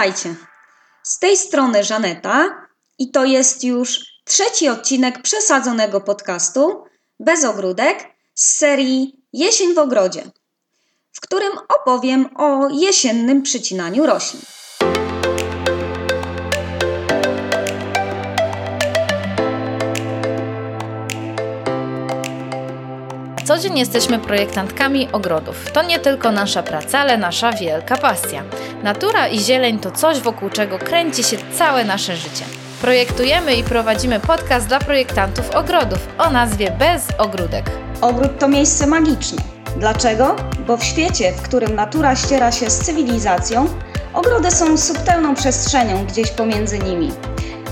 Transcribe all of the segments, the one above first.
Witajcie. Z tej strony Żaneta i to jest już trzeci odcinek przesadzonego podcastu Bez ogródek z serii Jesień w ogrodzie, w którym opowiem o jesiennym przycinaniu roślin. Co dzień jesteśmy projektantkami ogrodów. To nie tylko nasza praca, ale nasza wielka pasja. Natura i zieleń to coś, wokół czego kręci się całe nasze życie. Projektujemy i prowadzimy podcast dla projektantów ogrodów o nazwie Bez Ogródek. Ogród to miejsce magiczne. Dlaczego? Bo w świecie, w którym natura ściera się z cywilizacją, ogrody są subtelną przestrzenią gdzieś pomiędzy nimi.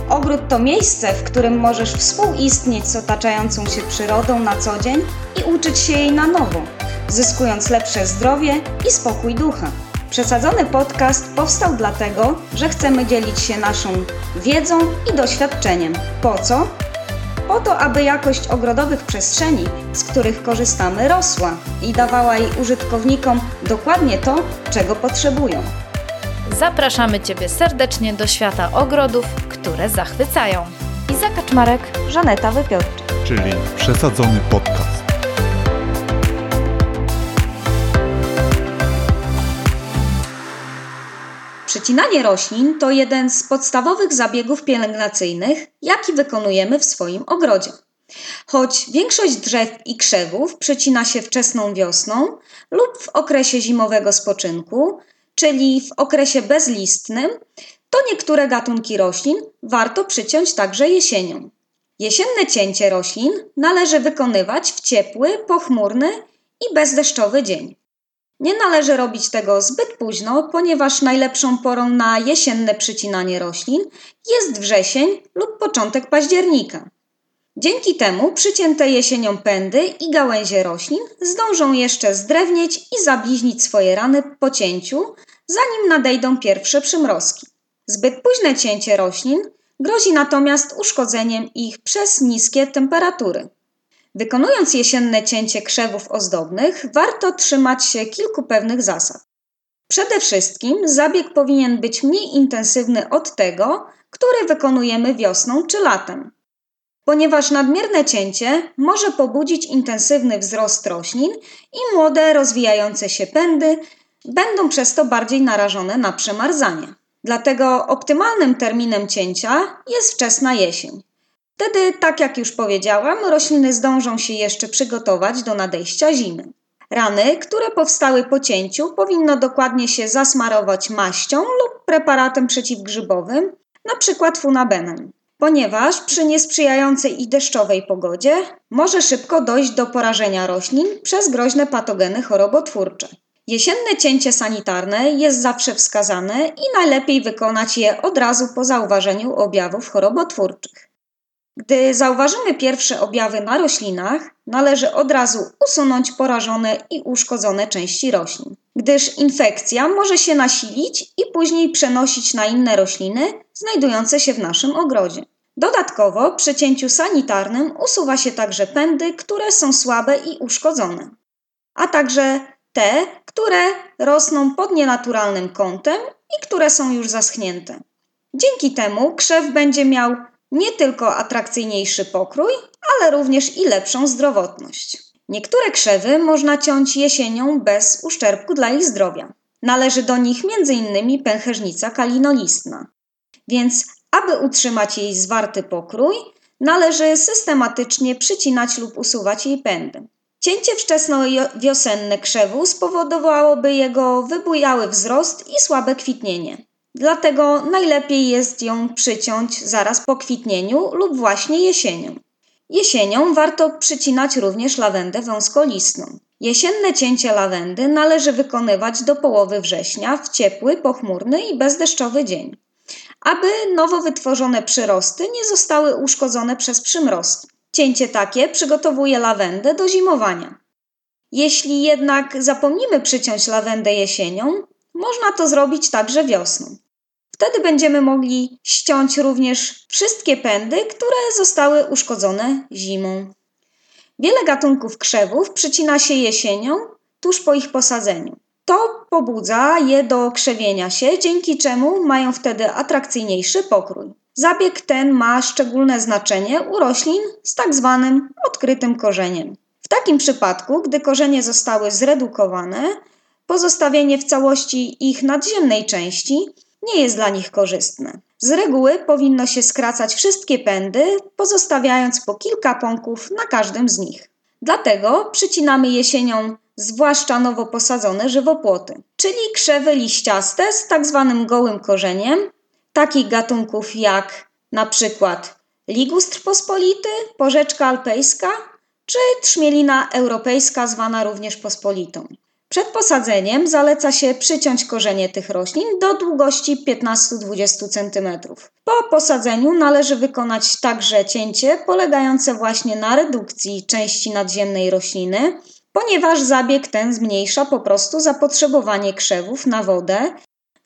Ogród to miejsce, w którym możesz współistnieć z otaczającą się przyrodą na co dzień i uczyć się jej na nowo, zyskując lepsze zdrowie i spokój ducha. Przesadzony podcast powstał dlatego, że chcemy dzielić się naszą wiedzą i doświadczeniem. Po co? Po to, aby jakość ogrodowych przestrzeni, z których korzystamy, rosła i dawała jej użytkownikom dokładnie to, czego potrzebują. Zapraszamy Ciebie serdecznie do świata ogrodów, które zachwycają. Iza Kaczmarek, Żaneta Wypiorczyk. czyli przesadzony podcast. Przycinanie roślin to jeden z podstawowych zabiegów pielęgnacyjnych, jaki wykonujemy w swoim ogrodzie. Choć większość drzew i krzewów przycina się wczesną wiosną lub w okresie zimowego spoczynku, czyli w okresie bezlistnym, to niektóre gatunki roślin warto przyciąć także jesienią. Jesienne cięcie roślin należy wykonywać w ciepły, pochmurny i bezdeszczowy dzień. Nie należy robić tego zbyt późno, ponieważ najlepszą porą na jesienne przycinanie roślin jest wrzesień lub początek października. Dzięki temu przycięte jesienią pędy i gałęzie roślin zdążą jeszcze zdrewnieć i zabliźnić swoje rany po cięciu, zanim nadejdą pierwsze przymrozki. Zbyt późne cięcie roślin grozi natomiast uszkodzeniem ich przez niskie temperatury. Wykonując jesienne cięcie krzewów ozdobnych, warto trzymać się kilku pewnych zasad. Przede wszystkim zabieg powinien być mniej intensywny od tego, który wykonujemy wiosną czy latem. Ponieważ nadmierne cięcie może pobudzić intensywny wzrost roślin i młode, rozwijające się pędy będą przez to bardziej narażone na przemarzanie. Dlatego optymalnym terminem cięcia jest wczesna jesień. Wtedy, tak jak już powiedziałam, rośliny zdążą się jeszcze przygotować do nadejścia zimy. Rany, które powstały po cięciu, powinno dokładnie się zasmarować maścią lub preparatem przeciwgrzybowym, np. funabenem, ponieważ przy niesprzyjającej i deszczowej pogodzie może szybko dojść do porażenia roślin przez groźne patogeny chorobotwórcze. Jesienne cięcie sanitarne jest zawsze wskazane i najlepiej wykonać je od razu po zauważeniu objawów chorobotwórczych. Gdy zauważymy pierwsze objawy na roślinach, należy od razu usunąć porażone i uszkodzone części roślin, gdyż infekcja może się nasilić i później przenosić na inne rośliny znajdujące się w naszym ogrodzie. Dodatkowo przy cięciu sanitarnym usuwa się także pędy, które są słabe i uszkodzone, a także te, które rosną pod nienaturalnym kątem i które są już zaschnięte. Dzięki temu krzew będzie miał nie tylko atrakcyjniejszy pokrój, ale również i lepszą zdrowotność. Niektóre krzewy można ciąć jesienią bez uszczerbku dla ich zdrowia. Należy do nich m.in. pęcherzyca kalinolistna. Więc, aby utrzymać jej zwarty pokrój, należy systematycznie przycinać lub usuwać jej pędy. Cięcie wczesnowiosenne krzewu spowodowałoby jego wybujały wzrost i słabe kwitnienie. Dlatego najlepiej jest ją przyciąć zaraz po kwitnieniu lub właśnie jesienią. Jesienią warto przycinać również lawendę wąskolistną. Jesienne cięcie lawendy należy wykonywać do połowy września w ciepły, pochmurny i bezdeszczowy dzień, aby nowo wytworzone przyrosty nie zostały uszkodzone przez przymrozki. Cięcie takie przygotowuje lawendę do zimowania. Jeśli jednak zapomnimy przyciąć lawendę jesienią, można to zrobić także wiosną. Wtedy będziemy mogli ściąć również wszystkie pędy, które zostały uszkodzone zimą. Wiele gatunków krzewów przycina się jesienią, tuż po ich posadzeniu. To pobudza je do krzewienia się, dzięki czemu mają wtedy atrakcyjniejszy pokrój. Zabieg ten ma szczególne znaczenie u roślin z tak zwanym odkrytym korzeniem. W takim przypadku, gdy korzenie zostały zredukowane, pozostawienie w całości ich nadziemnej części nie jest dla nich korzystne. Z reguły powinno się skracać wszystkie pędy, pozostawiając po kilka pąków na każdym z nich. Dlatego przycinamy jesienią zwłaszcza nowo posadzone żywopłoty, czyli krzewy liściaste z tak zwanym gołym korzeniem, takich gatunków jak na przykład ligustr pospolity, porzeczka alpejska czy trzmielina europejska zwana również pospolitą. Przed posadzeniem zaleca się przyciąć korzenie tych roślin do długości 15-20 cm. Po posadzeniu należy wykonać także cięcie polegające właśnie na redukcji części nadziemnej rośliny, ponieważ zabieg ten zmniejsza po prostu zapotrzebowanie krzewów na wodę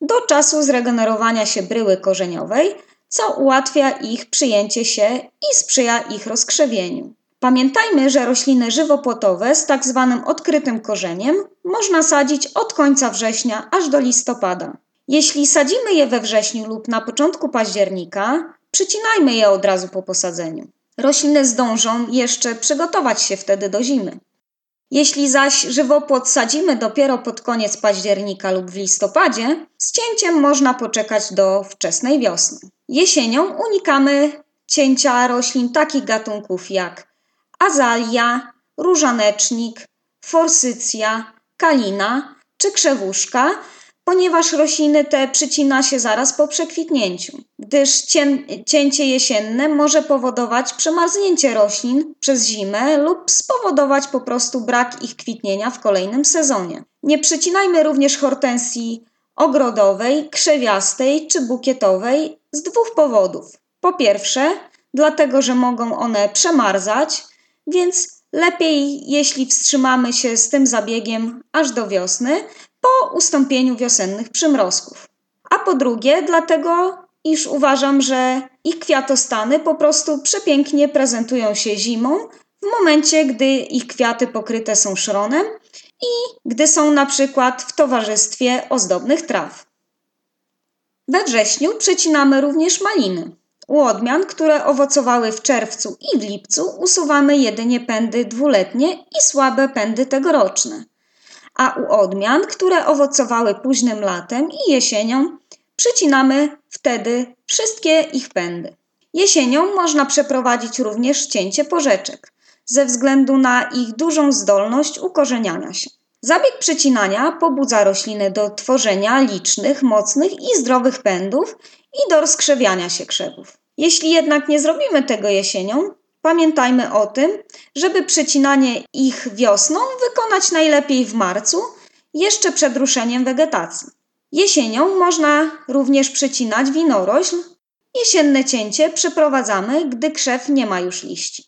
do czasu zregenerowania się bryły korzeniowej, co ułatwia ich przyjęcie się i sprzyja ich rozkrzewieniu. Pamiętajmy, że rośliny żywopłotowe z tak zwanym odkrytym korzeniem można sadzić od końca września aż do listopada. Jeśli sadzimy je we wrześniu lub na początku października, przycinajmy je od razu po posadzeniu. Rośliny zdążą jeszcze przygotować się wtedy do zimy. Jeśli zaś żywopłot sadzimy dopiero pod koniec października lub w listopadzie, z cięciem można poczekać do wczesnej wiosny. Jesienią unikamy cięcia roślin takich gatunków jak azalia, różanecznik, forsycja, kalina czy krzewuszka, ponieważ rośliny te przycina się zaraz po przekwitnięciu, gdyż cięcie jesienne może powodować przemarznięcie roślin przez zimę lub spowodować po prostu brak ich kwitnienia w kolejnym sezonie. Nie przycinajmy również hortensji ogrodowej, krzewiastej czy bukietowej z dwóch powodów. Po pierwsze, dlatego że mogą one przemarzać, więc lepiej, jeśli wstrzymamy się z tym zabiegiem aż do wiosny, po ustąpieniu wiosennych przymrozków. A po drugie, dlatego, iż uważam, że ich kwiatostany po prostu przepięknie prezentują się zimą, w momencie, gdy ich kwiaty pokryte są szronem i gdy są na przykład w towarzystwie ozdobnych traw. We wrześniu przecinamy również maliny. U odmian, które owocowały w czerwcu i w lipcu, usuwamy jedynie pędy dwuletnie i słabe pędy tegoroczne. A u odmian, które owocowały późnym latem i jesienią, przycinamy wtedy wszystkie ich pędy. Jesienią można przeprowadzić również cięcie porzeczek, ze względu na ich dużą zdolność ukorzeniania się. Zabieg przycinania pobudza rośliny do tworzenia licznych, mocnych i zdrowych pędów i do rozkrzewiania się krzewów. Jeśli jednak nie zrobimy tego jesienią, pamiętajmy o tym, żeby przecinanie ich wiosną wykonać najlepiej w marcu, jeszcze przed ruszeniem wegetacji. Jesienią można również przecinać winorośl. Jesienne cięcie przeprowadzamy, gdy krzew nie ma już liści.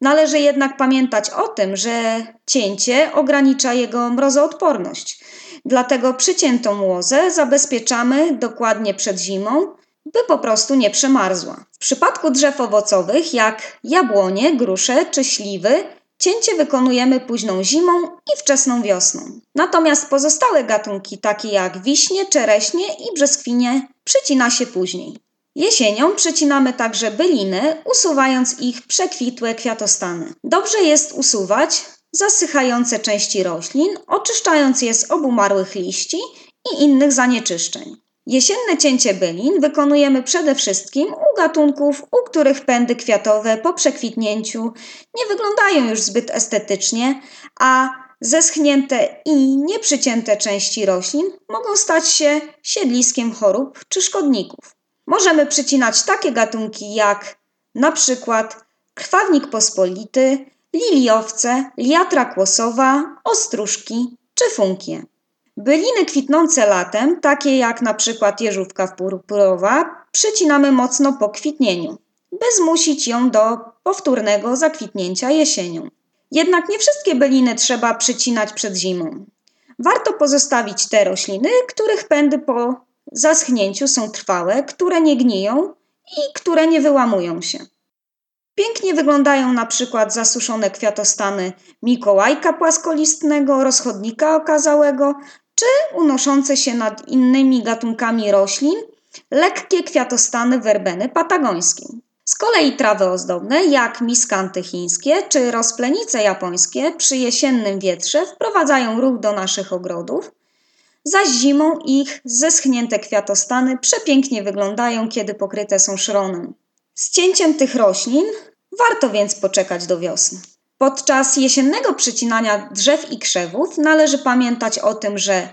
Należy jednak pamiętać o tym, że cięcie ogranicza jego mrozoodporność. Dlatego przyciętą łozę zabezpieczamy dokładnie przed zimą, by po prostu nie przemarzła. W przypadku drzew owocowych, jak jabłonie, grusze czy śliwy, cięcie wykonujemy późną zimą i wczesną wiosną. Natomiast pozostałe gatunki, takie jak wiśnie, czereśnie i brzoskwinie, przycina się później. Jesienią przycinamy także byliny, usuwając ich przekwitłe kwiatostany. Dobrze jest usuwać zasychające części roślin, oczyszczając je z obumarłych liści i innych zanieczyszczeń. Jesienne cięcie bylin wykonujemy przede wszystkim u gatunków, u których pędy kwiatowe po przekwitnięciu nie wyglądają już zbyt estetycznie, a zeschnięte i nieprzycięte części roślin mogą stać się siedliskiem chorób czy szkodników. Możemy przycinać takie gatunki jak na przykład krwawnik pospolity, liliowce, liatra kłosowa, ostróżki czy funkie. Byliny kwitnące latem, takie jak na przykład jeżówka purpurowa, przycinamy mocno po kwitnieniu, by zmusić ją do powtórnego zakwitnięcia jesienią. Jednak nie wszystkie byliny trzeba przycinać przed zimą. Warto pozostawić te rośliny, których pędy po zaschnięciu są trwałe, które nie gniją i które nie wyłamują się. Pięknie wyglądają na przykład zasuszone kwiatostany Mikołajka płaskolistnego, rozchodnika okazałego czy unoszące się nad innymi gatunkami roślin lekkie kwiatostany werbeny patagońskiej. Z kolei trawy ozdobne, jak miskanty chińskie czy rozplenice japońskie, przy jesiennym wietrze wprowadzają ruch do naszych ogrodów, zaś zimą ich zeschnięte kwiatostany przepięknie wyglądają, kiedy pokryte są szronem. Z cięciem tych roślin warto więc poczekać do wiosny. Podczas jesiennego przycinania drzew i krzewów należy pamiętać o tym, że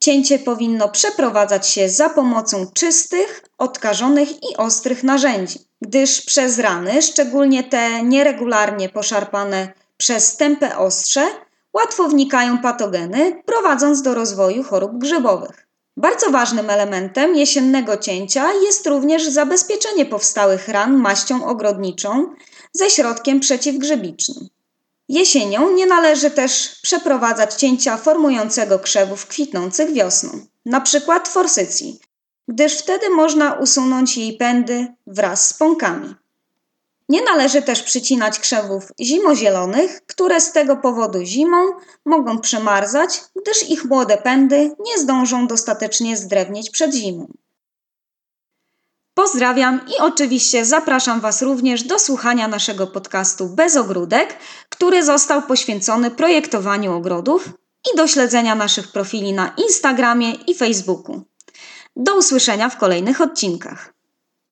cięcie powinno przeprowadzać się za pomocą czystych, odkażonych i ostrych narzędzi, gdyż przez rany, szczególnie te nieregularnie poszarpane przez tępe ostrze, łatwo wnikają patogeny, prowadząc do rozwoju chorób grzybowych. Bardzo ważnym elementem jesiennego cięcia jest również zabezpieczenie powstałych ran maścią ogrodniczą ze środkiem przeciwgrzybicznym. Jesienią nie należy też przeprowadzać cięcia formującego krzewów kwitnących wiosną, np. forsycji, gdyż wtedy można usunąć jej pędy wraz z pąkami. Nie należy też przycinać krzewów zimozielonych, które z tego powodu zimą mogą przemarzać, gdyż ich młode pędy nie zdążą dostatecznie zdrewnieć przed zimą. Pozdrawiam i oczywiście zapraszam Was również do słuchania naszego podcastu Bez Ogródek, który został poświęcony projektowaniu ogrodów i do śledzenia naszych profili na Instagramie i Facebooku. Do usłyszenia w kolejnych odcinkach.